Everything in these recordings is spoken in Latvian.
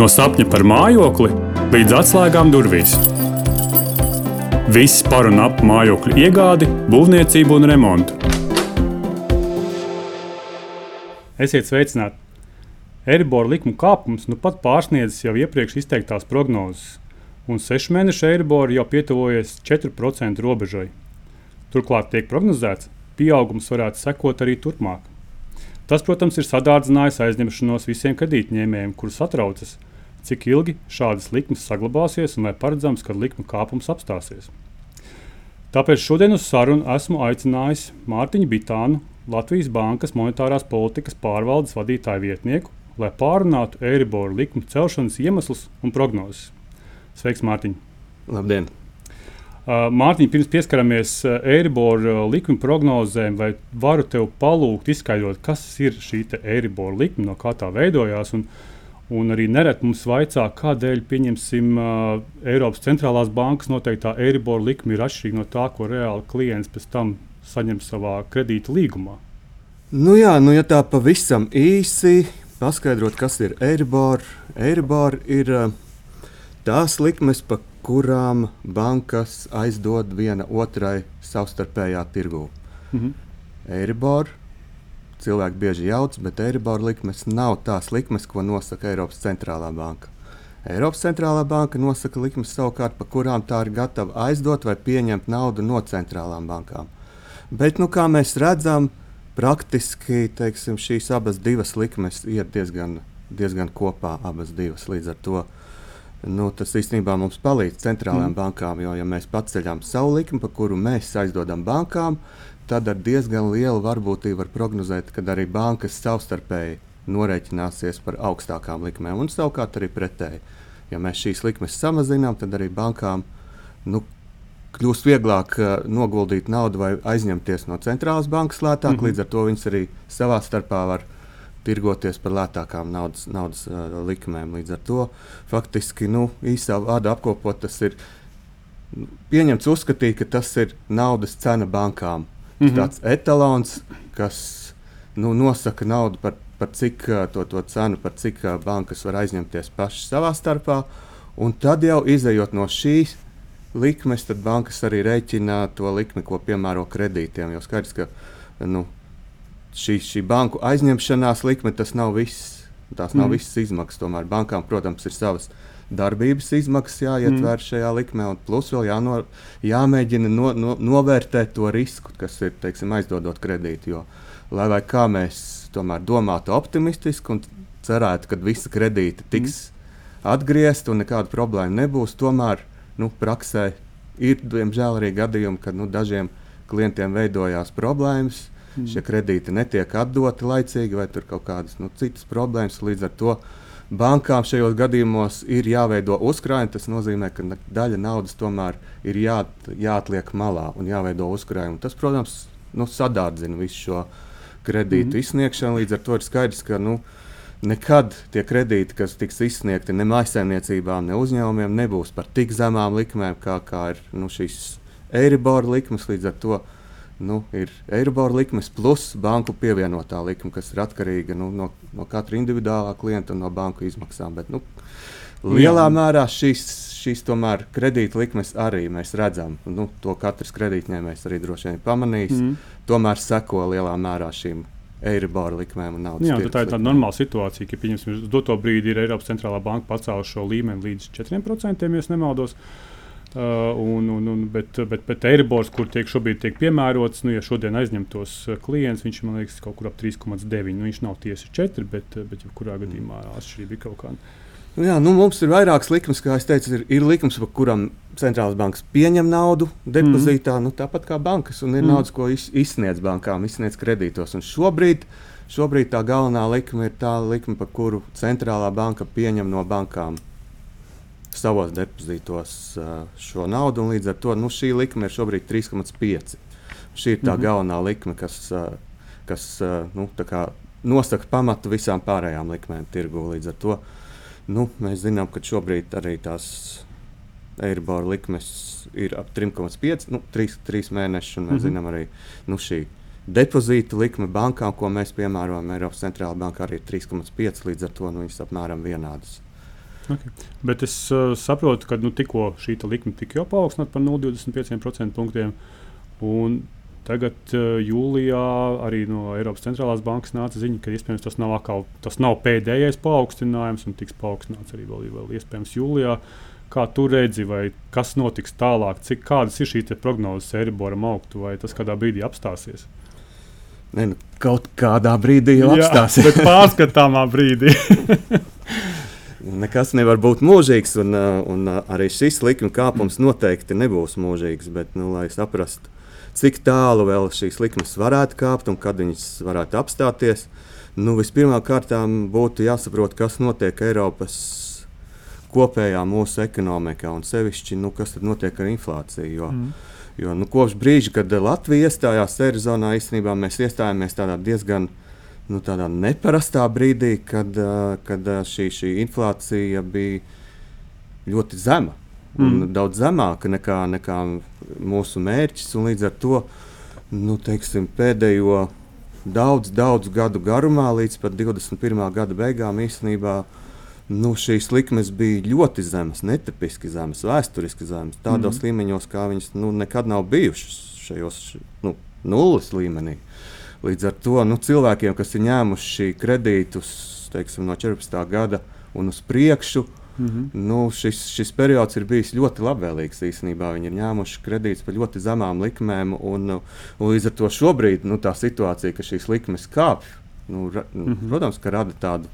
No sapņa par mājokli līdz atslēgām durvīs. Viss par un ap mājokļu iegādi, būvniecību un remontu. Esiet sveicināti! Eiribora likuma kāpums nu pat pārsniedzis jau iepriekš izteiktās prognozes, un sešu mēnešu Eiribora jau pietuvojas 4% robežai. Turklāt tiek prognozēts, ka pieaugums varētu sekot arī turpmāk. Tas, protams, ir sadārdzinājis aizņemšanos visiem kredītņēmējiem, kurus satraucas, cik ilgi šādas likmes saglabāsies un vai paredzams, ka likuma kāpums apstāsies. Tāpēc šodien uz sarunu esmu aicinājis Mārtiņu Bitānu, Latvijas Bankas monetārās politikas pārvaldes vadītāju vietnieku, lai pārunātu Eiriboru likuma celšanas iemeslus un prognozes. Sveiks, Mārtiņ! Labdien! Uh, Mārtiņ, pirms pieskaramies uh, Eiriboru uh, likuma prognozēm, vai varu tev palūgt izskaidrot, kas ir šī Eiriboru likuma, no kā tā veidojās? Un, un arī nereti mums vaicā, kādēļ, pieņemsim, uh, Eiropas centrālās bankas noteiktā Eiriboru likuma ir atšķirīga no tā, ko reāli klients pēc tam saņem savā kredīta līgumā. Nu jā, nu ja tā pavisam īsi paskaidrot, kas ir Eiribor. Eiribor ir uh, tās likmes, pa kurām bankas aizdod viena otrai savstarpējā tirgū. Mhm. Eiribor cilvēki bieži jauc, bet Eiribor likmes nav tās likmes, ko nosaka Eiropas centrālā banka. Eiropas centrālā banka nosaka likmes savukārt, pa kurām tā ir gatava aizdot vai pieņemt naudu no centrālām bankām. Bet, nu, kā mēs redzam, praktiski teiksim, šīs abas divas likmes iet diezgan, diezgan kopā. Divas, līdz ar to nu, tas īstenībā mums palīdz centrālajām mm. bankām. Jo, ja mēs paceļam savu likmi, pa kuru mēs aizdodam bankām, tad ar diezgan lielu varbūtību var prognozēt, ka arī bankas savstarpēji norēķināsies par augstākām likmēm. Un savukārt arī pretēji. Ja mēs šīs likmes samazinām, tad arī bankām nu, kļūst vieglāk uh, noguldīt naudu vai aizņemties no centrālās bankas lētāk. Mm -hmm. Līdz ar to viņas arī savā starpā var tirgoties par lētākām naudas, naudas uh, likmēm. Līdz ar to faktiski nu, īsā vārdā apkopot, tas ir nu, pieņemts uzskatīt, ka tas ir naudas cena bankām. Mm -hmm. Tāds etalons, kas nu, nosaka naudu par, par cik to, to cenu, par cik bankas var aizņemties pašas savā starpā. Un tad jau izējot no šīs likmes, tad bankas arī rēķina to likmi, ko piemēro kredītiem. Jo skaidrs, ka nu, šī, šī banku aizņemšanās likme tas nav viss. Tās nav mm. visas izmaksas. Tomēr bankām, protams, ir savas darbības izmaksas jāietver mm. šajā likmē, un plus vēl jāno, jāmēģina no, no, novērtēt to risku, kas ir teiksim, aizdodot kredītu. Jo, lai kā mēs tomēr domātu optimistiski un cerētu, ka visi kredīti tiks mm. atgriezti un nekāda problēma nebūs, tomēr nu, praksē ir diemžēl arī gadījumi, kad nu, dažiem klientiem veidojās problēmas. Mm. Šie kredīti netiek atdoti laicīgi, vai tur kaut kādas nu, citas problēmas. Līdz ar to bankām šajos gadījumos ir jāveido uzkrājumi. Tas nozīmē, ka daļa naudas tomēr ir jā, jāatliek malā un jāveido uzkrājumi. Tas, protams, nu, sadārdzina visu šo kredītu mm. izsniegšanu. Līdz ar to ir skaidrs, ka nu, nekad tie kredīti, kas tiks izsniegti ne maisaimniecībām, ne uzņēmumiem, nebūs par tik zemām likmēm, kā, kā ir nu, šīs Eiribora likmes. Līdz ar to nu, ir Eiribora likmes plus banku pievienotā likme, kas ir atkarīga nu, no, no katra individuālā klienta un no banku izmaksām. Bet, nu, lielā Jā. mērā šīs, šīs tomēr kredīta likmes arī mēs redzam. Nu, to katrs kredītņēmējs arī droši vien pamanīs. Mm. Tomēr seko lielā mērā šīm Eiribora likmēm un naudas. Jā, tā ir tāda normāla situācija, ka pieņemsim, uz doto brīdi ir Eiropas centrālā banka pacēlusi šo līmeni līdz 4%, ja nemaldos. Uh, un, un, un, bet, bet, bet Eiribors, kur tiek šobrīd tiek piemērots, nu, ja šodien aizņemtos uh, klients, viņš man liekas kaut kur ap 3,9. Nu, viņš nav tieši 4, bet, uh, bet jebkurā gadījumā atšķirība ir kaut kāda. Nu jā, nu mums ir vairākas likmes, kā jau teicu, ir, ir likmes, par kurām centrālās bankas pieņem naudu depozītā, mm. nu, tāpat kā bankas, un ir mm. naudas, ko iz, izsniedz bankām, izsniedz kredītos. Un šobrīd, šobrīd tā galvenā likme ir tā likme, par kuru centrālā banka pieņem no bankām savos depozītos šo naudu. Līdz ar to nu, šī likme ir šobrīd 3,5. Šī ir tā mm. galvenā likme, kas, kas nu, nosaka pamatu visām pārējām likmēm tirgū. Līdz ar to Nu, mēs zinām, ka šobrīd arī tās Eiribora likmes ir ap 3,5, nu, 3, 3 mēneši. Mēs mm -hmm. zinām arī nu, šī depozīta likme bankām, ko mēs piemērojam Eiropas centrālajā bankā, arī ir 3,5 līdz ar to nu, viņas apmēram vienādas. Okay. Bet es uh, saprotu, ka nu, tikko šī likme tika paaugstināta par 0,25% punktiem. Tagad uh, jūlijā arī no Eiropas centrālās bankas nāca ziņa, ka iespējams tas nav, akal, tas nav pēdējais paaugstinājums un tiks paaugstināts arī vēl, vēl iespējams jūlijā. Kā tu redzi, vai kas notiks tālāk, cik kādas ir šīs prognozes Eiriboram augtu, vai tas kādā brīdī apstāsies? Ne, nu, kaut kādā brīdī jau apstāsies. Jā, pārskatāmā brīdī. Nekas nevar būt mūžīgs, un, uh, un uh, arī šis likuma kāpums noteikti nebūs mūžīgs. Bet, nu, lai saprastu, cik tālu vēl šīs likmes varētu kāpt un kad viņas varētu apstāties, nu, vispirmkārt būtu jāsaprot, kas notiek Eiropas kopējā mūsu ekonomikā un sevišķi, nu, kas notiek ar inflāciju. Jo, mm. jo nu, kopš brīža, kad Latvija iestājās Eirozonā, īstenībā mēs iestājāmies tādā diezgan nu, tādā neparastā brīdī, kad, kad šī, šī inflācija bija ļoti zema. Mm. Daudz zemāka nekā, nekā mūsu mērķis. Līdz ar to nu, teiksim, pēdējo daudz, daudz gadu garumā, līdz pat 21. gada beigām, īstenībā nu, šīs likmes bija ļoti zemas, netipiski zemas, vēsturiski zemas, tādos mm. līmeņos, kā viņas nu, nekad nav bijušas šajos nu, nulles līmenī. Līdz ar to nu, cilvēkiem, kas ir ņēmuši kredītus teiksim, no 14. gada un uz priekšu, mm -hmm. nu, šis, šis periods ir bijis ļoti labvēlīgs. Īsnībā viņi ir ņēmuši kredītus par ļoti zemām likmēm, un, un līdz ar to šobrīd nu, tā situācija, ka šīs likmes kāpj, nu, ra, mm -hmm. protams, ka rada tādu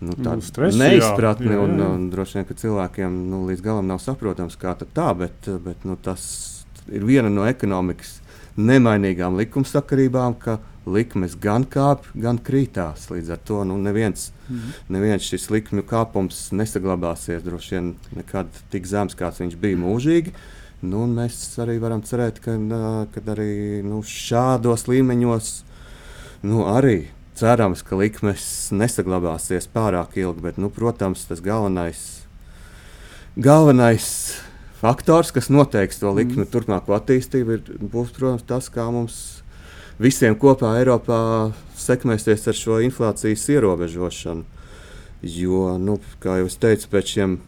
nu, nu stresu, neizpratni. Jā, jā, jā. Un, un droši vien, ka cilvēkiem nu, līdz galam nav saprotams, kā tā, bet, bet nu, tas ir viena no ekonomikas nemainīgām likumsakarībām, ka likmes gan kāpj, gan krītās. Līdz ar to nu, neviens, mm neviens šis likmju kāpums nesaglabāsies droši vien nekad tik zems, kāds viņš bija mūžīgi. Nu, mēs arī varam cerēt, ka, ka arī nu, šādos līmeņos nu, arī cerams, ka likmes nesaglabāsies pārāk ilgi. Bet, nu, protams, tas galvenais, galvenais faktors, kas noteiks to likmi mm. turpmāko attīstību, ir, būs protams, tas, kā mums visiem kopā Eiropā sekmēsies ar šo inflācijas ierobežošanu. Jo, nu, kā jau es teicu, pēc šiem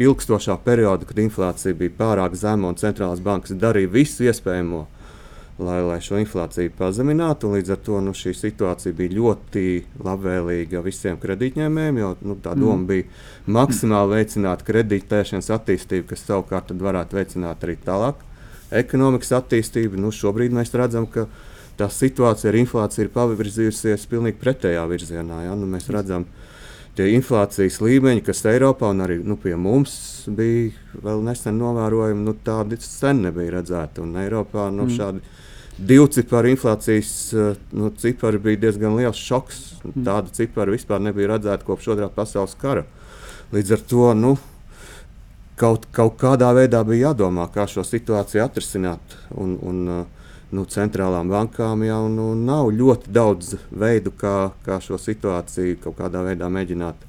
ilgstošā perioda, kad inflācija bija pārāk zema un centrālās bankas darīja visu iespējamo, lai, lai šo inflāciju pazeminātu. Līdz ar to nu, šī situācija bija ļoti labvēlīga visiem kredītņēmējiem, jo nu, tā doma mm. bija maksimāli veicināt kredītpēšanas attīstību, kas savukārt varētu veicināt arī tālāk ekonomikas attīstību. Nu, šobrīd mēs redzam, ka tā situācija ar inflāciju ir pavirzījusies pilnīgi pretējā virzienā. Ja? Nu, mēs redzam, tie inflācijas līmeņi, kas Eiropā un arī nu, pie mums bija vēl nesen novērojami, nu, tādi sen nebija redzēti. Un Eiropā nu, mm. šādi divu ciparu inflācijas eh, nu, cipari bija diezgan liels šoks. Mm. Tāda cipara vispār nebija redzēta kopš otrā pasaules kara. Līdz ar to nu, kaut, kaut kādā veidā bija jādomā, kā šo situāciju atrisināt. Un, un, eh, nu, centrālām bankām jau nu, nav ļoti daudz veidu, kā, kā šo situāciju kaut kādā veidā mēģināt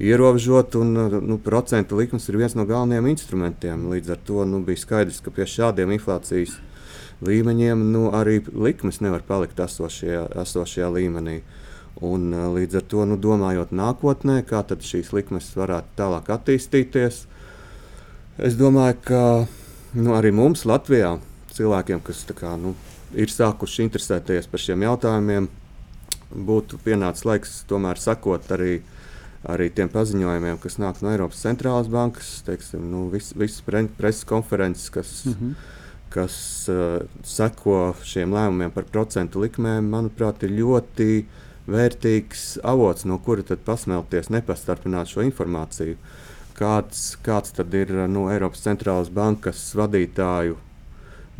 ierobežot. Un, nu, procentu likmes ir viens no galvenajiem instrumentiem. Līdz ar to nu, bija skaidrs, ka pie šādiem inflācijas līmeņiem, nu, arī likmes nevar palikt esošajā, esošajā līmenī. Un, līdz ar to, nu, domājot nākotnē, kā šīs likmes varētu tālāk attīstīties, es domāju, ka nu, arī mums, Latvijā, cilvēkiem, kas kā, nu, ir sākuši interesēties par šiem jautājumiem, būtu pienācis laiks tomēr sekot arī, arī tiem paziņojumiem, kas nāk no Eiropas centrālās bankas, teiksim, nu, visas vis preses konferences, kas. Mm -hmm kas uh, seko šiem lēmumiem par procentu likmēm, manuprāt, ir ļoti vērtīgs avots, no kura tad pasmelties, nepastarpināt šo informāciju. Kāds, kāds tad ir no Eiropas centrālās bankas vadītāju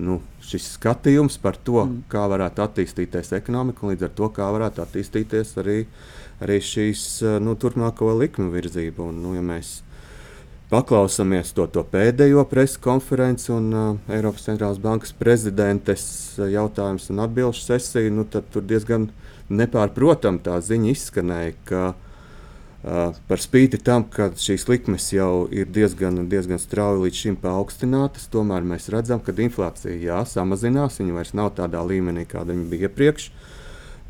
nu, šis skatījums par to, mm. kā varētu attīstīties ekonomika, un līdz ar to, kā varētu attīstīties arī, arī šīs nu, turpmāko likmu virzība. Un, nu, ja mēs paklausāmies to, to pēdējo preses konferenci un uh, Eiropas centrālās bankas prezidentes uh, jautājumus un atbildžu sesiju, nu, tad tur diezgan nepārprotami tā ziņa izskanēja, ka uh, par spīti tam, ka šīs likmes jau ir diezgan, diezgan strauji līdz šim paaugstinātas, tomēr mēs redzam, ka inflācija jā, samazinās, viņa vairs nav tādā līmenī, kāda viņa bija iepriekš.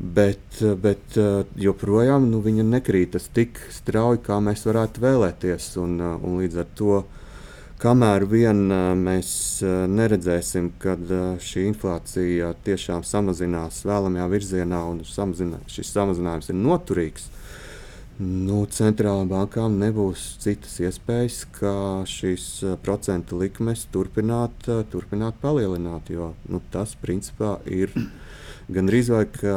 Bet, bet joprojām nu, viņa nekrītas tik strauji, kā mēs varētu vēlēties. Un, un līdz ar to, kamēr vien mēs neredzēsim, ka šī inflācija tiešām samazinās vēlamajā virzienā un samazinā, šis samazinājums ir noturīgs, nu, centrālām bankām nebūs citas iespējas, kā šīs procentu likmes turpināt, turpināt palielināt. Jo nu, tas principā ir gan drīz vai ka.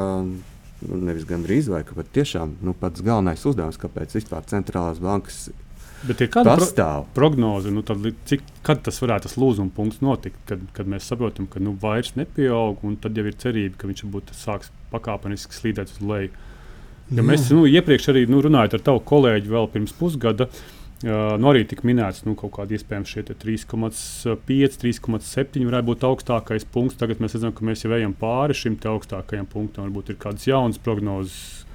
Nu, nevis gan drīz vai ka tiešām nu, pats galvenais uzdevums, kāpēc vispār centrālās bankas Bet ir kāda pro prognoze, nu, tad, cik, kad tas varētu tas lūzuma punkts notikt, kad, kad mēs saprotam, ka nu, vairs nepieaug, un tad jau ir cerība, ka viņš būtu sāks pakāpeniski slīdēt uz leju. Ja mēs nu, iepriekš arī nu, runājām ar tavu kolēģi vēl pirms pusgada, uh, Uh, nu, arī tika minēts, ka nu, kaut kāda iespējams šie 3,5, 3,7 varētu būt augstākais punkts. Tagad mēs redzam, ka mēs jau ejam pāri šim augstākajam punktam. Varbūt ir kādas jaunas prognozes,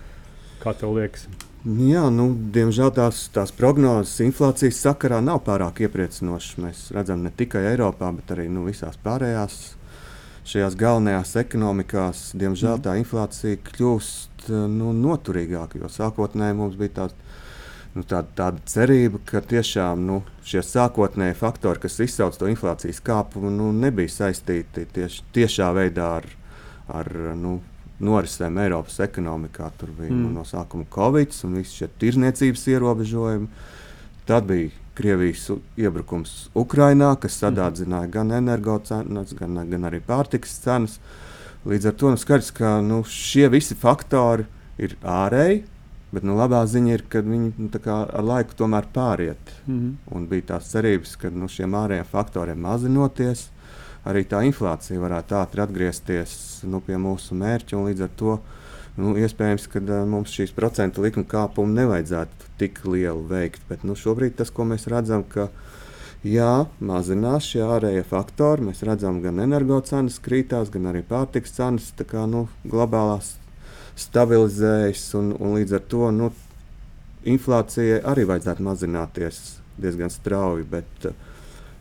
kā tev liekas. Jā, nu, diemžēl tās, tās prognozes inflācijas sakarā nav pārāk iepriecinošas. Mēs redzam ne tikai Eiropā, bet arī nu, visās pārējās šajās galvenajās ekonomikās. Diemžēl mm. tā inflācija kļūst nu, noturīgāka, jo sākotnēji mums bija tāds nu, tāda, tāda cerība, ka tiešām nu, šie sākotnēji faktori, kas izsauc to inflācijas kāpumu, nu, nebija saistīti tieši, tiešā veidā ar, ar nu, norisēm Eiropas ekonomikā. Tur bija mm. nu, no sākuma Covid un visi šie tirzniecības ierobežojumi. Tad bija Krievijas iebrukums Ukrajinā, kas mm. sadārdzināja gan energocenas, gan, gan arī pārtikas cenas. Līdz ar to nu, skaidrs, ka nu, šie visi faktori ir ārēji Bet nu, labā ziņa ir, ka viņi nu, ar laiku tomēr pāriet. Mm -hmm. Un bija tās cerības, ka nu, šiem ārējiem faktoriem mazinoties, arī tā inflācija varētu ātri atgriezties nu, pie mūsu mērķa. Līdz ar to nu, iespējams, ka uh, mums šīs procentu likuma kāpumu nevajadzētu tik lielu veikt. Bet nu, šobrīd tas, ko mēs redzam, ka jā, mazinās šie ārējie faktori. Mēs redzam, gan energocenas krītās, gan arī pārtiks cenas kā, nu, globālās stabilizējas, un, un līdz ar to nu, inflācijai arī vajadzētu mazināties diezgan strauji. Bet,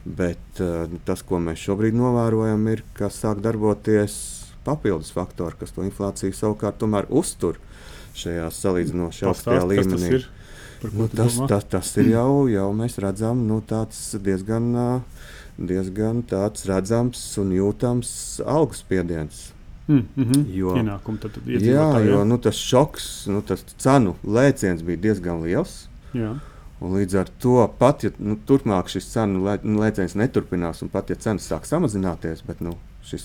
bet nu, tas, ko mēs šobrīd novērojam, ir, ka sāk darboties papildus faktori, kas to inflāciju savukārt uztur šajā salīdzinoši augstajā līmenī. Nu, tas, tas, tas ir jau, jau mēs redzam, nu, diezgan, diezgan redzams un jūtams algu spiediens. Mm -hmm. jo, Ienākumu tad, tad jā, jo nu, tas šoks, nu, tas cenu lēciens bija diezgan liels. Jā. Un līdz ar to pat, ja nu, turpmāk šis cenu lē, nu, lēciens neturpinās, un pat ja cenas sāk samazināties, bet nu, šis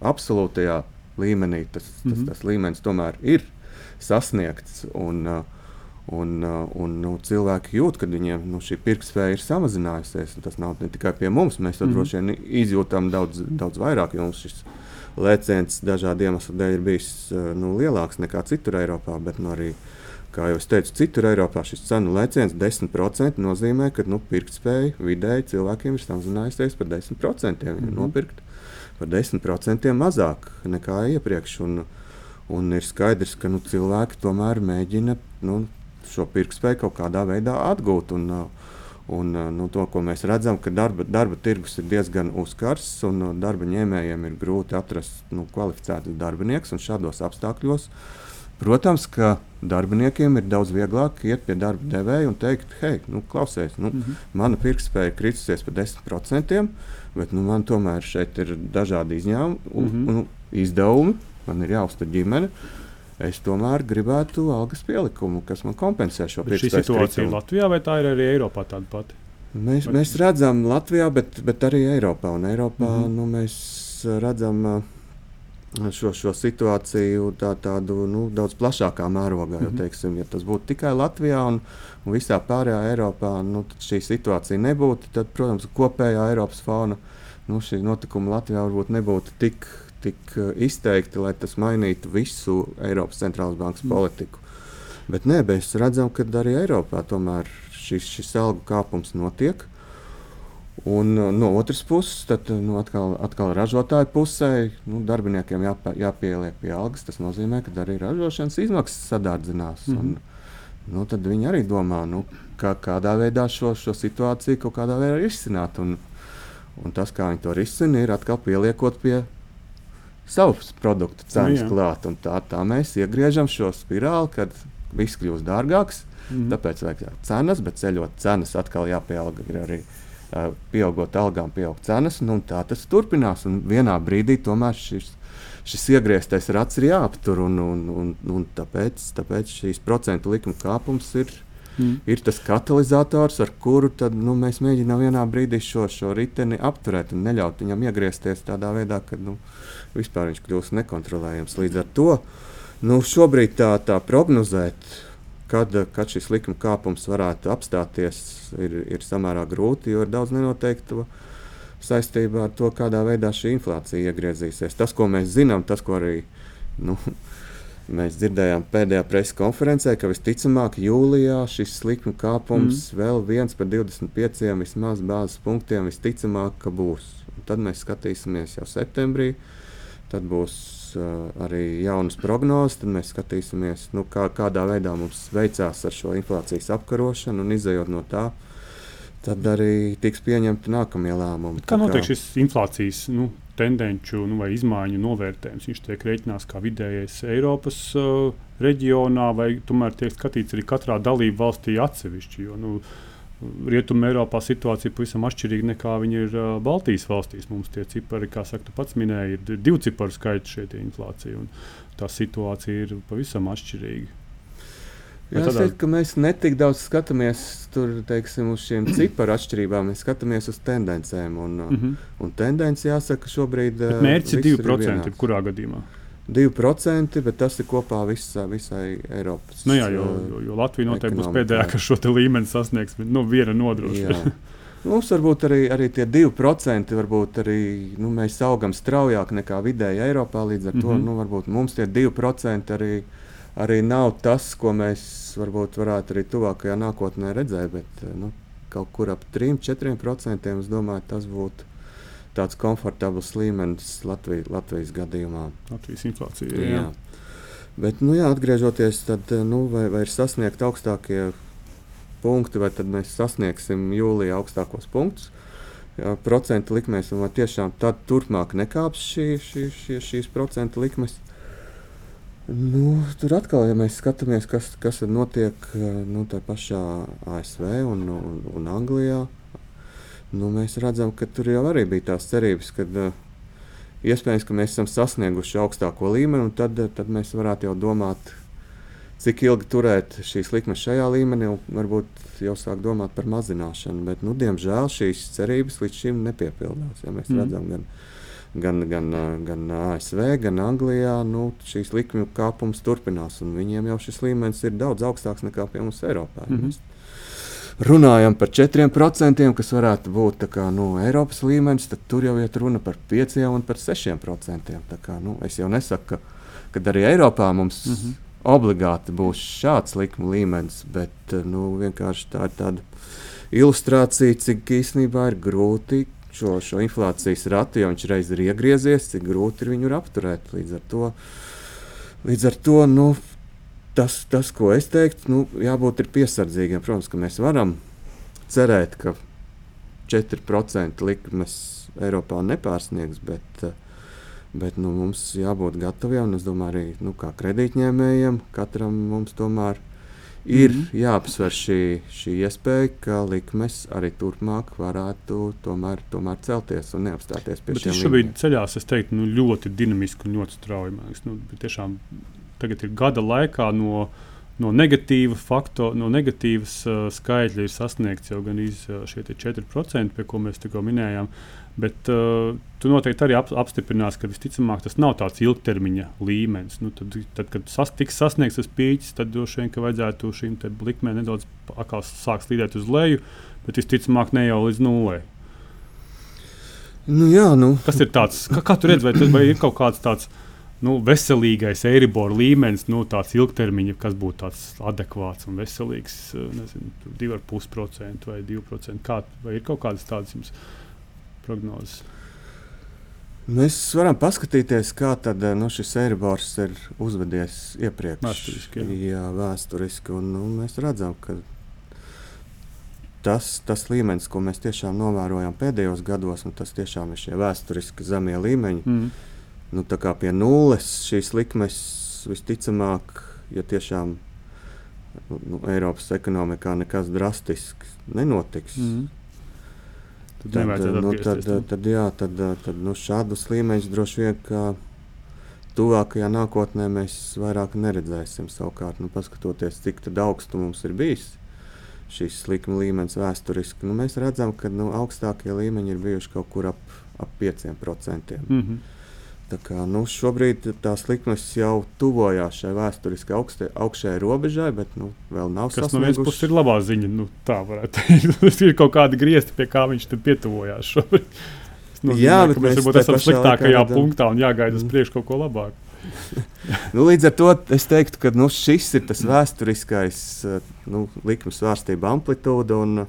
absolūtajā līmenī tas, tas, mm -hmm. tas, līmenis tomēr ir sasniegts. Un, uh, Un, uh, un nu, cilvēki jūt, ka viņiem nu, šī pirktspēja ir samazinājusies. Tas nav tikai pie mums, mēs to mm -hmm. droši vien izjūtam daudz, daudz vairāk, jo mums šis lēciens dažādu iemeslu dēļ ir bijis eh, nu, lielāks nekā citur Eiropā. Bet, nu, arī, kā jau es teicu, citur Eiropā šis cenu lēciens 10% nozīmē, ka nu, pirktspēja vidēji cilvēkiem ir samazinājusies par 10%. Viņi mm -hmm. nopirkt par 10% mazāk nekā iepriekš. Un, un ir skaidrs, ka nu, cilvēki tomēr mēģina nu, šo pirktspēju kaut kādā veidā atgūt. Un, uh, Un, eh, nu, to, ko mēs redzam, ka darba, darba tirgus ir diezgan uzkars un eh, darba ņēmējiem ir grūti atrast nu, kvalificētus darbiniekus. Šādos apstākļos, protams, ka darbiniekiem ir daudz vieglāk iet pie darba devēja un teikt, hei, nu, klausies, nu, mm -hmm. mana pirktspēja ir kritusies par 10%, bet nu, man tomēr šeit ir dažādi izņēmumi un, mm -hmm. un izdevumi. Man ir jāuztur ģimene. Uh, es tomēr gribētu algas pielikumu, kas man kompensē šo pirkstu. Šī situācija ir Latvijā vai tā ir arī Eiropā tāda pati? Mēs, vai... mēs redzam Latvijā, bet, bet arī Eiropā. Un Eiropā mm -hmm. nu, mēs redzam uh, šo, šo situāciju tā, tādu nu, daudz plašākā mērogā. Jo, mhm. teiksim, ja tas būtu tikai Latvijā un, un visā pārējā Eiropā, nu, tad šī situācija nebūtu. Tad, protams, kopējā Eiropas fona nu, šī notikuma Latvijā varbūt nebūtu tik tik izteikti, lai tas mainītu visu Eiropas centrālās bankas mm. politiku. Bet nē, mēs redzam, ka arī Eiropā tomēr šis, šis algu kāpums notiek. Un, eh, no otras puses, tad, nu, atkal, atkal ražotāju pusē nu, darbiniekiem jāpie, jāpieliek pie algas. Tas nozīmē, ka arī ražošanas izmaksas sadārdzinās. Mm -hmm. un, nu, tad viņi arī domā, nu, kā, kādā veidā šo, šo situāciju kaut kādā veidā risināt. Un, un tas, kā viņi to risina, ir atkal pieliekot pie savus produktu cenas Nu klāt. Tā, tā mēs iegriežam šo spirāli, kad viss kļūst dārgāks. Mhm. Tāpēc vajag cenas, bet ceļot cenas atkal jāpieaug. Arī uh, pieaugot algām, pieaug cenas. Nu, tā tas turpinās. Un vienā brīdī tomēr šis, šis iegrieztais rats ir jāaptur. Un, un, un, un tāpēc, tāpēc šīs procentu likuma kāpums ir. Mhm. Ir tas katalizators, ar kuru tad, nu, mēs mēģinām vienā brīdī šo, šo riteni apturēt un neļaut viņam iegriezties tādā veidā, ka nu, vispār viņš kļūst nekontrolējams. Līdz ar to nu, šobrīd tā, tā prognozēt, kad, kad šis likuma kāpums varētu apstāties, ir, ir samērā grūti, jo ir daudz nenoteiktu saistībā ar to, kādā veidā šī inflācija iegriezīsies. Tas, ko mēs zinām, tas, ko arī nu, mēs dzirdējām pēdējā preses konferencē, ka visticamāk jūlijā šis likuma kāpums mm. vēl viens par 25 vismaz bāzes punktiem visticamāk, būs. Un tad mēs skatīsimies jau septembrī. Tad būs uh, arī jaunas prognozes, tad mēs skatīsimies, nu, kā, kādā veidā mums veicās ar šo inflācijas apkarošanu un izējot no tā. Tad arī tiks pieņemti nākamie lēmumi. Kā notiek šis inflācijas nu, tendenci nu, vai izmaiņu novērtējums? Viņš tiek rēķināts kā vidējais Eiropas uh, reģionā, vai tomēr tiek skatīts arī katrā dalību valstī atsevišķi. Jo, nu, Rietumē Eiropā situācija ir pavisam atšķirīga nekā viņa ir uh, Baltijas valstīs. Mums tie cipari, kā saka, pats minēji, ir divu ciparu skaits šeit inflācija. Tā situācija ir pavisam atšķirīga. Jā, es teiktu, ka mēs netik daudz skatāmies tur, teiksim, uz šīm ciparu atšķirībām. Mēs skatāmies uz tendencēm. Un, mm. -hmm. un tendence jāsaka, šobrīd Bet mērķis ir visur 2% vienāds. jebkurā gadījumā. 2%, bet tas ir kopā visā, visai Eiropas. Nu, jā, jo, eh, jo, jo Latvija noteikti būs pēdējā, kas šo līmeni sasniegs. Nu, viena nodrošina. Mums varbūt arī, arī tie 2% varbūt arī nu, mēs augam straujāk nekā vidēji Eiropā. Līdz ar to Mhm. nu, varbūt mums tie 2% arī, arī nav tas, ko mēs varbūt varētu arī tuvākajā nākotnē redzēt. Bet nu, kaut kur ap 3-4% es domāju, tas būtu tāds komfortabls līmenis Latvijas, Latvijas gadījumā. Latvijas inflācija. Jā. Jā. Bet, nu, jā, atgriežoties, tad, nu, vai, vai ir sasniegt augstākie punkti, vai tad mēs sasniegsim jūlijā augstākos punktus. Jā, procentu likmēs, un vai tiešām tad turpmāk nekāps šī, šī, šī, šīs procentu likmes. Nu, tur atkal, ja mēs skatāmies, kas, kas tad notiek eh, nu, tā pašā ASV un, un, un Anglijā, nu, mēs redzam, ka tur jau arī bija tās cerības, ka iespējams, ka mēs esam sasnieguši augstāko līmeni, un tad, tad mēs varētu jau domāt, cik ilgi turēt šīs likmes šajā līmenī, un varbūt jau sāk domāt par mazināšanu. Bet, nu, diemžēl šīs cerības līdz šim nepiepildās. Ja mēs Mm. mm. redzam, gan, gan, gan, gan ASV, gan Anglijā nu, šīs likmju kāpums turpinās, un viņiem jau šis līmenis ir daudz augstāks nekā pie mums Eiropā. Ja Mhm. Runājam par 4%, kas varētu būt kā, nu, Eiropas līmenis, tad tur jau ir runa par 5 un par 6%. Tā kā, nu, es jau nesaku, ka, arī Eiropā mums mm. -hmm. obligāti būs šāds likuma līmenis, bet nu, vienkārši tā ir tāda ilustrācija, cik īstenībā ir grūti šo, šo inflācijas ratu, jo viņš reiz ir iegriezies, cik grūti ir viņu apturēt. Līdz ar to, līdz ar to nu, tas, tas, ko es teiktu, nu, jābūt ir piesardzīgiem. Protams, ka mēs varam cerēt, ka 4% likmes Eiropā nepārsniegs, bet, eh, bet nu, mums jābūt gataviem. Es domāju, arī nu, kā kredītņēmējiem, katram mums tomēr ir mm. -hmm. jāapsver šī, šī iespēja, ka likmes arī turpmāk varētu tomēr, tomēr celties un neapstāties pie šiem viņš šobrīd līmeņiem. ceļās, es teiktu, nu, ļoti dinamiski un ļoti strauji. Nu, tiešām tagad ir gada laikā no, no negatīva faktora, no negatīvas uh, skaitļa ir sasniegts jau gan uh, šie te 4%, pie ko mēs tikko minējām. Bet uh, tu noteikti arī ap, apstiprinās, ka visticamāk tas nav tāds ilgtermiņa līmenis. Nu, tad, tad, kad sas, tiks sasniegts tas pīķis, tad droši vien vajadzētu šīm likmēm nedaudz sākt slīdēt uz leju, bet visticamāk ne jau līdz nulē. Nu, jā, nu, Kas ir tāds, kā, kā tu redzi, vai, vai ir kaut kāds tāds nu, veselīgais Eiribola līmenis, nu, tāds ilgtermiņa, kas būtu tāds adekvāts un veselīgs, eh, nezinu, 2,5% vai 2%? Kā, vai ir kaut kādas tādas jums prognozes? mēs varam paskatīties, kā tad, eh, nu, šis Eiribors ir uzvedies iepriekš. Vēsturiski, jā. jā vēsturiski. Un, nu, mēs redzam, ka tas, tas līmenis, ko mēs tiešām novērojam pēdējos gados, un tas tiešām ir šie vēsturiski zemie līmeņi. Mm. Nu, pie nulles šīs likmes visticamāk, ja tiešām nu, Eiropas ekonomikā nekas drastisks nenotiks. Mm. Tad, tad, nu, tad, tad, jā, tad, tad nu, šādus līmeņus droši vien, ka tuvākajā nākotnē mēs vairāk neredzēsim. Savukārt, nu, paskatoties, cik augstu mums ir bijis šīs likuma līmenis vēsturiski, nu, mēs redzam, ka nu, augstākie līmeņi ir bijuši kaut kur ap, ap 5%. Mm -hmm. Tā kā, nu, šobrīd tās likmes jau tuvojās šai vēsturiski augstē, augšējai robežai, bet nu, vēl nav sasniegušas. Tas no vienas puses ir labā ziņa. Nu, tā varētu būt. ir kaut kādi griezti, pie kā viņš pietuvojās šobrīd. Nu, Jā, bet mēs varbūt esam sliktākajā redzam. punktā un jāgaida uz mm. priekšu kaut ko labāku. nu, līdz ar to es teiktu, ka nu, šis ir tas vēsturiskais nu, likuma svārstība amplitūda. Un,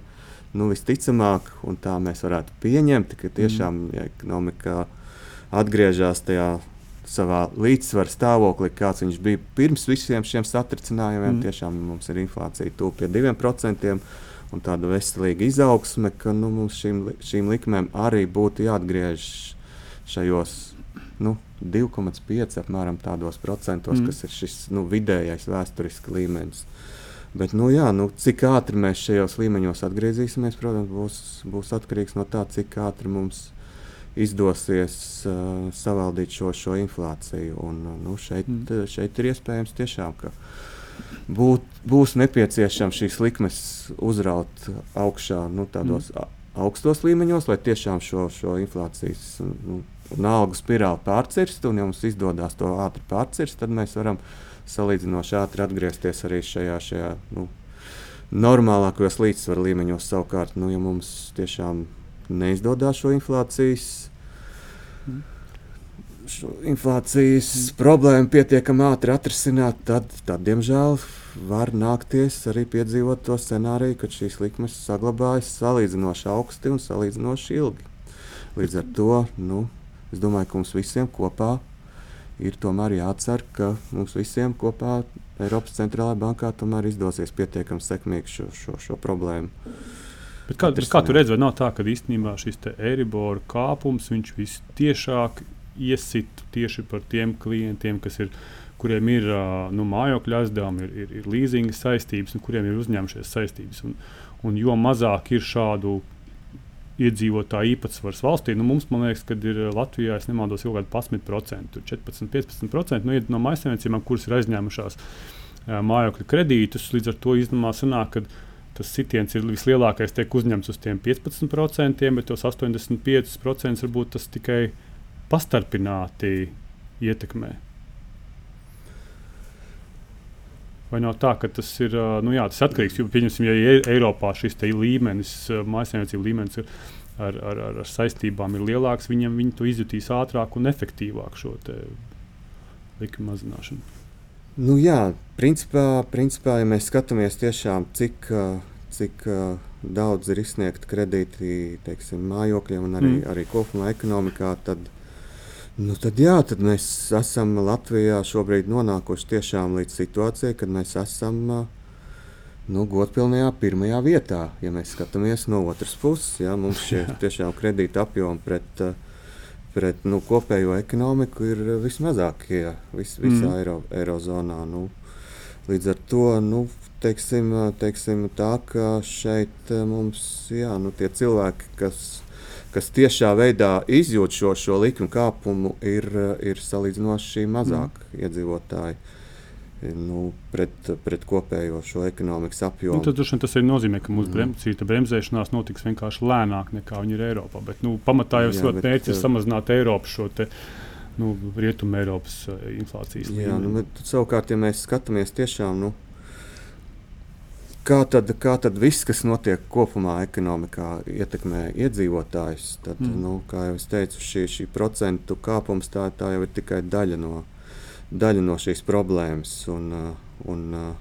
nu, visticamāk, un tā mēs varētu pieņemt, ka tiešām mm. ja ekonomikā atgriežas tajā savā līdzsvara stāvoklī, kāds viņš bija pirms visiem šiem satricinājumiem. Mm. Tiešām mums ir inflācija tuvu pie 2%. Un tāda veselīga izaugsme, ka nu, mums šīm, šīm likmēm arī būtu jāatgriežas šajos nu, 2,5 apmēram tādos procentos, mm. kas ir šis nu, vidējais vēsturiski līmenis. Bet, nu, jā, nu, cik ātri mēs šajos līmeņos atgriezīsimies, protams, būs, būs atkarīgs no tā, cik ātri mums izdosies uh, savaldīt šo, šo inflāciju. Un, uh, nu, šeit, mm. šeit ir iespējams tiešām, ka būt, būs nepieciešams šīs likmes uzraut augšā nu, tādos mm. augstos līmeņos, lai tiešām šo, šo inflācijas nu, un algu spirāli pārcirst. Un, ja mums izdodas to ātri pārcirst, tad mēs varam salīdzinoši ātri atgriezties arī šajā, šajā nu, normālākajos līdzsvaru līmeņos. Savukārt, nu, ja mums tiešām neizdodas šo inflācijas. Šo inflācijas mm. problēmu pietiekami ātri atrisināt, tad, tad, diemžēl, var nākties arī piedzīvot to scenāriju, ka šīs likmes saglabājas salīdzinoši augsti un salīdzinoši ilgi. Līdz ar to nu, es domāju, ka mums visiem kopā ir jācer, ka mums visiem kopā Eiropas centrālajā bankā tomēr izdosies pietiekami sekmīgi šo, šo, šo problēmu Bet kā, kā tu redzi, vai nav tā, ka īstenībā šis Eiribora kāpums visciešāk iesit tieši par tiem klientiem, ir, kuriem ir nu, mājokļa aizdevumi, ir, ir, ir leasinga saistības, un kuriem ir uzņemšies saistības. Un, un jo mazāk ir šādu iedzīvotāju īpatsvars valstī, nu, mums, man liekas, kad ir Latvijā, es nemaldos, jau kaut kādi 11%, 14, 15% nu, no maisiņiem, kuras ir aizņēmušās mājokļa kredītus. Līdz ar to iznāmā sanāk, ka tas sitiens ir vislielākais, tiek uzņemts uz tiem 15%, bet tos 85% varbūt tas tikai pastarpināti ietekmē. Vai nav tā, ka tas ir nu jā, tas atkarīgs tā, pieņemsim, ja Eiropā šis līmenis, mājsaimniecību līmenis ir ar, ar, ar, ar saistībām ir lielāks, viņam viņi to izjutīs ātrāk un efektīvāk šo likuma mazināšanu. Nu, jā, principā, principā, ja mēs skatāmies tiešām, cik, cik daudz ir izsniegta kredīti teiksim, mājokļiem un arī, mm. arī kopumā ekonomikā, tad, nu, tad, jā, tad mēs esam Latvijā šobrīd nonākuši tiešām līdz situācijai, kad mēs esam nu, godpilnajā pirmajā vietā. Ja mēs skatāmies no otras puses, jā, mums šie tiešām kredīta apjomi pret uh, pret nu, kopējo ekonomiku ir vismazākie vis, visā mm. Eiro, Eirozonā. Nu, līdz ar to nu, teiksim, teiksim tā, ka šeit eh, mums jā, nu, tie cilvēki, kas, kas tiešā veidā izjūt šo, šo likuma kāpumu, ir, ir salīdzinoši mazāk mm. iedzīvotāji nu, pret, pret kopējo šo ekonomikas apjomu. Nu, tad, tas arī nozīmē, ka mūsu brem, mm. bremzēšanās notiks vienkārši lēnāk nekā viņi ir Eiropā. Bet, nu, pamatā jau ir mērķis ir samazināt Eiropas šo te, nu, rietumu Eiropas uh, inflācijas līmeni. Jā, nu, bet, savukārt, ja mēs skatāmies tiešām. Nu, Kā tad, kā tad viss, kas notiek kopumā ekonomikā, ietekmē iedzīvotājus? Tad, mm. nu, kā jau es teicu, šī, šī procentu kāpums tā, tā jau ir tikai daļa no, daļa no šīs problēmas. Un, uh, un, uh,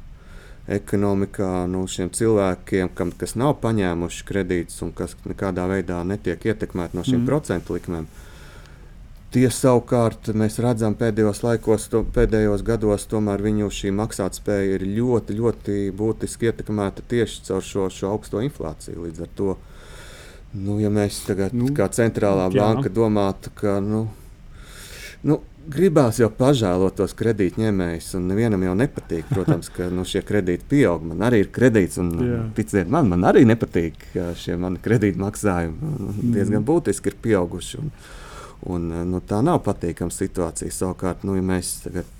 ekonomikā nu, šiem cilvēkiem, kam, kas nav paņēmuši kredītus un kas nekādā veidā netiek ietekmēti no šīm mm. procentu likmēm. Tie savukārt mēs redzam pēdējos laikos, to, pēdējos gados, tomēr viņu šī maksātspēja ir ļoti, ļoti būtiski ietekmēta tieši caur šo, šo augsto inflāciju. Līdz ar to, nu, ja mēs tagad, nu, kā centrālā jā. banka, domātu, ka nu, Nu, gribās jau pažēlot tos kredītņēmējus, un nevienam jau nepatīk. Protams, ka nu, šie kredīti pieaug. Man arī ir kredīts, un Jā. ticiet man, man arī nepatīk šie mani kredīta maksājumi. Mm. Diezgan būtiski ir pieauguši. Un, un, nu, tā nav patīkama situācija. Savukārt, nu, ja mēs tagad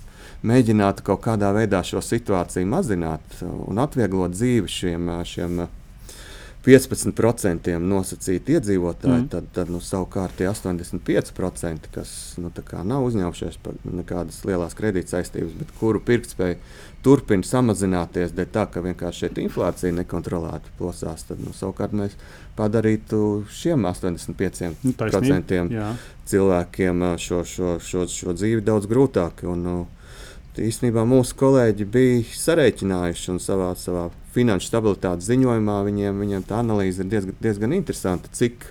mēģinātu kaut kādā veidā šo situāciju mazināt un atvieglot dzīvi šiem, šiem 15% nosacīti iedzīvotāji, mm. tad, tad nu, savukārt tie 85%, kas nu, nav uzņēmušies par nekādas lielas kredīta saistības, bet kuru pirktspēja turpina samazināties dēļ tā, ka vienkārši šeit inflācija nekontrolēti plosās, tad nu, savukārt mēs padarītu šiem 85% nu, cilvēkiem šo, šo, šo, šo dzīvi daudz grūtāku. Īstenībā mūsu kolēģi bija sarēķinājuši un savā, savā finanšu stabilitātes ziņojumā viņiem, viņiem tā analīze ir diezgan, diezgan interesanta. Cik,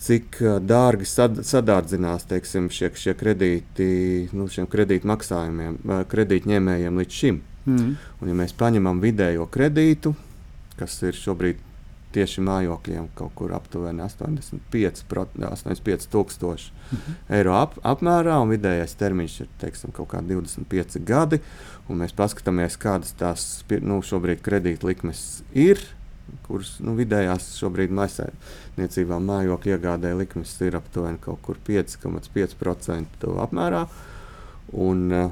cik dārgi sad, sadārdzinās teiksim, šie, šie kredīti, nu, šiem kredītu maksājumiem, kredītņēmējiem līdz šim. Mm. Un, ja mēs paņemam vidējo kredītu, kas ir šobrīd tieši mājokļiem kaut kur aptuveni 85, 85 tūkstoši -hmm. eiro ap, apmērā, un vidējais termiņš ir teiksim, kaut kādi 25 gadi. Mēs paskatāmies, kādas tās nu, šobrīd kredīt likmes ir. Kuras nu, vidējās šobrīd maisiņniecībā mājokļu iegādē likmes ir aptuveni 5,5% apmērā. Un, uh,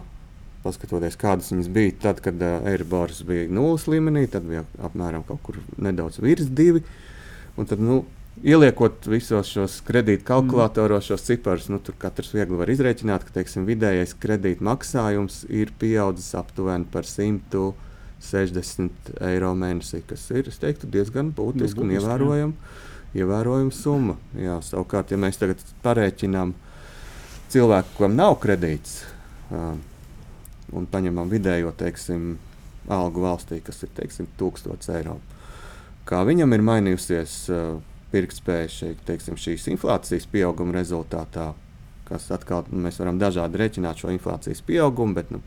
paskatoties, kādas viņas bija tad, kad uh, Eiribors bija nulles līmenī, tad bija apmēram kaut kur nedaudz virs divi. Un tad, nu, ieliekot visos šos kredītu kalkulatoros, šos ciparus, nu, tur katrs viegli var izrēķināt, ka teiksim, vidējais kredīta maksājums ir pieaudzis aptuveni par 160 eiro mēnesī, kas ir teiktu, diezgan būtiska nu, un ievērojama, ievērojama summa. Jā, savukārt, ja mēs tagad parēķinām cilvēku, kam nav kredīts, uh, un paņemam vidējo teiksim, algu valstī, kas ir teiksim, 1000 eiro. Kā viņam ir mainījusies uh, pirktspēja šeit, teiksim, šīs inflācijas pieauguma rezultātā, kas atkal nu, mēs varam dažādi rēķināt šo inflācijas pieaugumu, bet nu,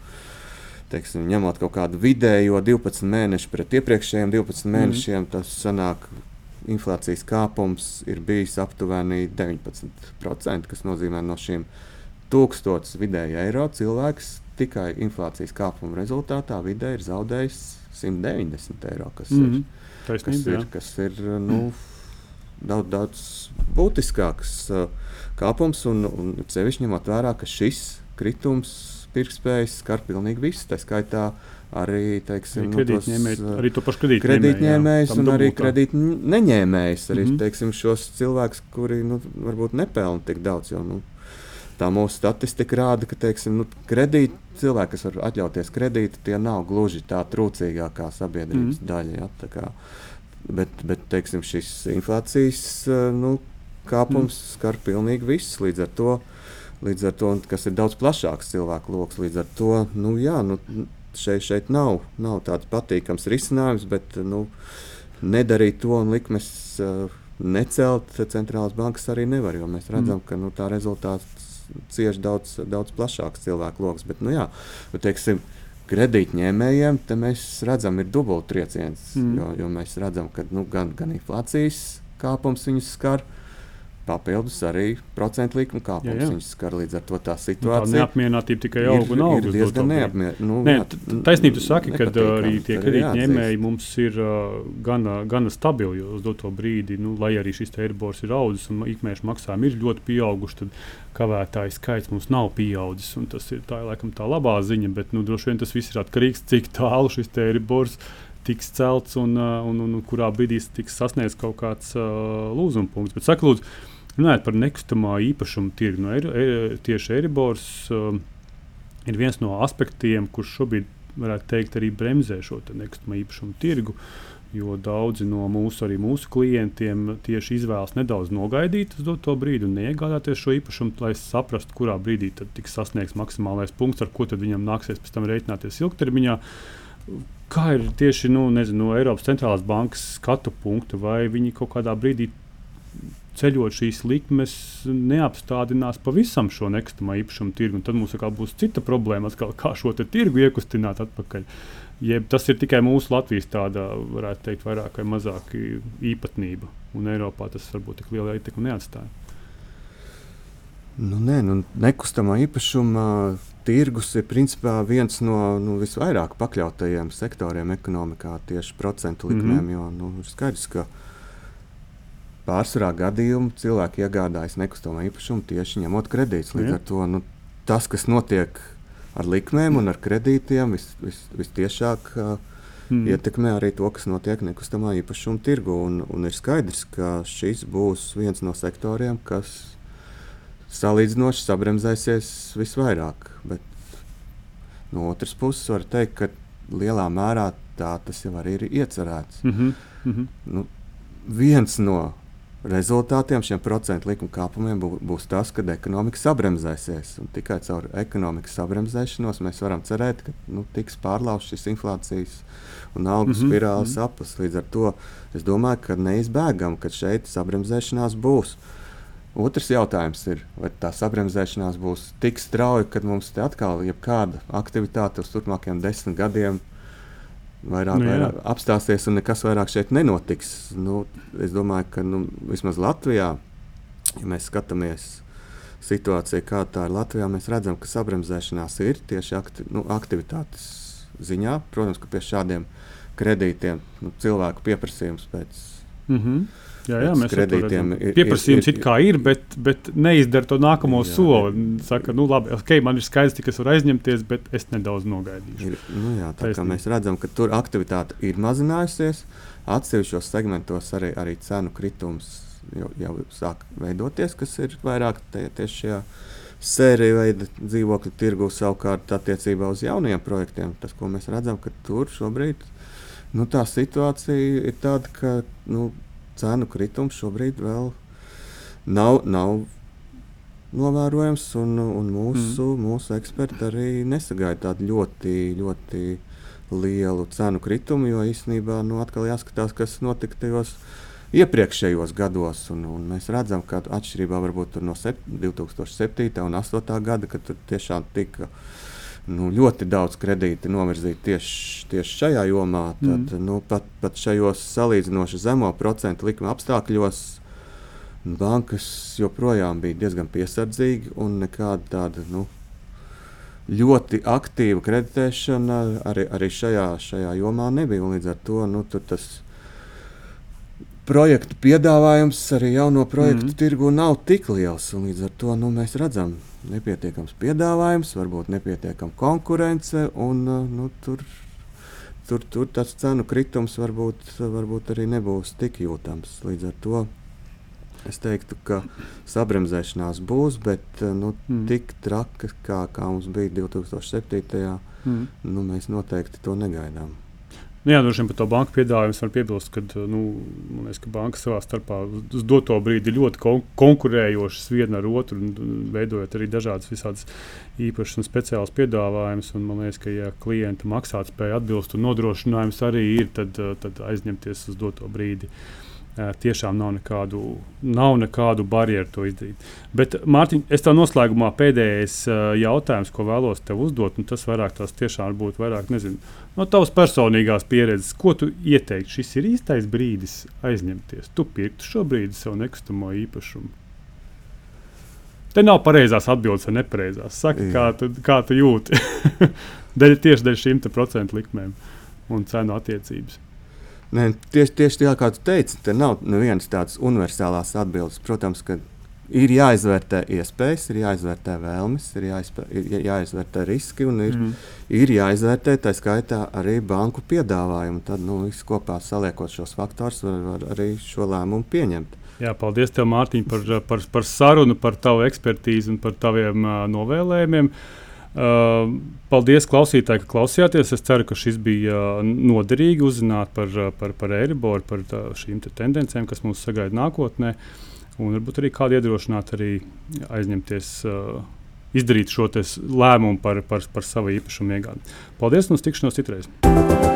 teiksim, ņemot kaut kādu vidējo 12 mēnešu pret iepriekšējiem 12 mhm. mēnešiem, mm. tas sanāk. Inflācijas kāpums ir bijis aptuveni 19%, kas nozīmē no šiem 1000 vidēji eiro cilvēks tikai inflācijas kāpuma rezultātā vidē ir zaudējis 190 eiro, kas mm -hmm. ir, Taisnība, kas ir, kas ir nu, daudz, daudz būtiskāks uh, kāpums. Un, un sevišķi ņemot vērā, ka šis kritums pirktspējas skar pilnīgi visus. Tā skaitā arī teiksim, nu, kredītņēmējs, uh, arī to pašu kredītņēmējs un arī kredītņēmējs. Arī mm -hmm. teiksim, šos cilvēkus, kuri nu, varbūt nepelna tik daudz. Jo, nu, tā mūsu statistika rāda, ka teiksim, nu, kredīti, cilvēki, kas var atļauties kredītu, tie nav gluži tā trūcīgākā sabiedrības mm. daļa. Ja, kā, bet, bet teiksim, šis inflācijas eh, nu, kāpums mm. skar pilnīgi visus. Līdz ar to, līdz ar to kas ir daudz plašāks cilvēku lokus, līdz ar to nu, jā, nu, šeit, šeit nav, nav tāds patīkams risinājums, bet nu, nedarīt to un likmes. Uh, Necelt centrālās bankas arī nevar, jo mēs redzam, mm. ka nu, tā rezultāts cieši daudz, daudz plašāks cilvēku lokus. Bet, nu, jā, bet, teiksim, kredītņēmējiem mēs redzam, ir dubultrieciens. Mm. Jo, jo mēs redzam, ka nu, gan, gan inflācijas kāpums viņus skar, papildus arī procentu likuma kāpums. Viņš skar līdz ar to tā situācija. Tā neapmierinātība tikai aug un aug. Ir diezgan neapmierināta. Nu, Nē, taisnība, tu saki, ka arī tie kredītņēmēji mums ir uh, gana, gana stabili uz doto brīdi, nu, lai arī šis eiribors ir audzis un ikmēneša maksājumi ir ļoti pieauguši. Tad kavētāju skaits mums nav pieaudzis. Tas ir tā, laikam, tā labā ziņa, bet nu, droši vien tas viss ir atkarīgs no tā, cik tālu šis eiribors tiks celts un, uh, un, un, un kurā brīdī tiks sasniegts kaut kāds uh, lūzuma punkts. Bet, saka, lūdzu, Runājot par nekustamā īpašuma tirgu, no er, er, tieši Eiribors um, ir viens no aspektiem, kurš šobrīd, varētu teikt, arī bremzē šo nekustamā īpašuma tirgu. Jo daudzi no mūsu, arī mūsu klientiem tieši izvēlas nedaudz nogaidīt uz to brīdi un neiegādāties šo īpašumu, lai saprastu, kurā brīdī tiks sasniegts maksimālais punkts, ar ko viņam nāksies pēc tam rēķināties ilgtermiņā. Kā ir tieši nu, nezinu, no Eiropas centrālās bankas skatu punkta, vai viņi kaut kādā brīdī ceļot šīs likmes, neapstādinās pavisam šo nekustamā īpašuma tirgu. Tad mums būs cita problēma, atkal, kā šo tirgu iekustināt atpakaļ. Jeb tas ir tikai mūsu Latvijas tāda, varētu teikt, vairāk vai mazāk īpatnība. Un Eiropā tas varbūt tik liela ietekme neatstāja. Nu, nē, nu, nekustamā īpašuma tirgus ir principā viens no nu, visvairāk pakļautajiem sektoriem ekonomikā tieši procentu likmēm. Mm -hmm. Jo nu, ir skaidrs, ka pārsvarā gadījumu cilvēki iegādājas nekustamā īpašumu tieši ņemot kredītus. Līdz ar to nu, tas, kas notiek ar likmēm un ar kredītiem, vis, vis, vistiešāk uh, mm. ietekmē arī to, kas notiek nekustamā īpašuma tirgu. Un, un ir skaidrs, ka šis būs viens no sektoriem, kas salīdzinoši sabremzēsies visvairāk. Bet no otras puses, var teikt, ka lielā mērā tā tas jau arī ir iecerēts. Mm -hmm. Mm -hmm. Nu, viens no rezultātiem šiem procentu likuma kāpumiem būs tas, ka ekonomika sabremzēsies. Un tikai caur ekonomikas sabremzēšanos mēs varam cerēt, ka nu, tiks pārlauzts šis inflācijas un algu mm -hmm. spirāles mm -hmm. aplis. Līdz ar to es domāju, ka neizbēgam, ka šeit sabremzēšanās būs. Otrs jautājums ir, vai tā sabremzēšanās būs tik strauja, ka mums te atkal ir kāda aktivitāte uz turpmākajiem desmit gadiem. Vairāk, nu, vairāk apstāsies un nekas vairāk šeit nenotiks. Nu, es domāju, ka nu, vismaz Latvijā, ja mēs skatāmies situāciju, kāda tā ir Latvijā, mēs redzam, ka sabremzēšanās ir tieši akti, nu, aktivitātes ziņā. Protams, ka pie šādiem kredītiem nu, cilvēku pieprasījums pēc. Mm -hmm Jā, jā mēs kredītiem ir. Pieprasījums ir, ir, ir, ir bet, bet neizdara to nākamo jā, soli. Saka, nu labi, ok, man ir skaidrs, cik es varu aizņemties, bet es nedaudz nogaidīšu. Ir, nu jā, tā kā mēs redzam, ka tur aktivitāte ir mazinājusies, atsevišķos segmentos arī, arī cenu kritums jau, jau sāk veidoties, kas ir vairāk tie, tieši šajā sēriju veida dzīvokļu tirgu savukārt attiecībā uz jauniem projektiem. Tas, ko mēs redzam, ka tur šobrīd nu, tā situācija ir tāda, ka nu, cenu kritums šobrīd vēl nav, nav novērojams. Un, un mūsu, mm. mūsu eksperti arī nesagaida tādu ļoti, ļoti lielu cenu kritumu, jo īstenībā nu, atkal jāskatās, kas notika tajos iepriekšējos gados. Un, un mēs redzam, ka atšķirībā no 2007. un 2008. gada, kad tur tiešām tika nu, ļoti daudz kredīti novirzīti tieši, tieši šajā jomā. Tad, mm. nu, pat, pat šajos salīdzinoši zemo procentu likuma apstākļos bankas joprojām bija diezgan piesardzīgi un nekāda tāda. Nu, Ļoti aktīva kreditēšana arī, arī šajā, šajā jomā nebija. Līdz ar to nu, tas projektu piedāvājums arī jauno projektu mm. tirgu nav tik liels. Līdz ar to nu, mēs redzam, ka nepietiekams piedāvājums, varbūt nepietiekama konkurence. Un, uh, nu, tur, tur, tur tas cenu kritums varbūt, varbūt arī nebūs tik jūtams. Līdz ar to es teiktu, ka sabremzēšanās būs, bet uh, nu, mm. tik traka, kā, kā mums bija 2007. Mm. Nu, mēs noteikti to negaidām. Nu, jā, droši vien par to banku piedāvājumu var piebilst, ka, nu, liekas, ka bankas savā starpā uz doto brīdi ļoti kon konkurējošas viena ar otru, veidojot arī dažādas visādas īpašas un speciālas piedāvājumus. Man liekas, ka, ja klienta maksātspēja atbilst un nodrošinājums arī ir, tad, tad aizņemties uz doto brīdi. Uh, tiešām nav nekādu, nav nekādu barjeru to izdarīt. Bet, Mārtiņ, es tev noslēgumā pēdējais jautājums, ko vēlos tev uzdot, un tas vairāk tās tiešām būtu vairāk, nezinu, no tavas personīgās pieredzes. Ko tu ieteiktu? Šis ir īstais brīdis aizņemties. Tu pirktu šobrīd savu nekustamo īpašumu. Te nav pareizās atbildes vai nepareizās. Saki, kā tu, kā tu jūti? Dēļ, tieši dēļ šīm procentu likmēm un cenu attiecības. Nē, tieši, tieši tā kā tu teici, te nav nevienas tādas universālās atbildes. Protams, ka ir jāizvērtē iespējas, ir jāizvērtē vēlmes, ir, jāizpē, ir jāizvērtē riski un ir, mm. ir jāizvērtē tā skaitā arī banku piedāvājumu. Tad nu, viss kopā saliekot šos faktorus, var, var arī šo lēmumu pieņemt. Jā, paldies, tev, Mārtiņ, par, par, par sarunu, par tavu ekspertīzi un par taviem uh, novēlējumiem. Uh, paldies, klausītāji, ka klausījāties. Es ceru, ka šis bija uh, noderīgi uzzināt par, uh, par, par Eiriboru, par tā, šīm te tendencēm, kas mūs sagaida nākotnē. Un varbūt arī kādu iedrošināt, arī aizņemties, izdarīt šo lēmumu par, par, par savu īpašumu iegādi. Paldies un uz tikšanos citreiz!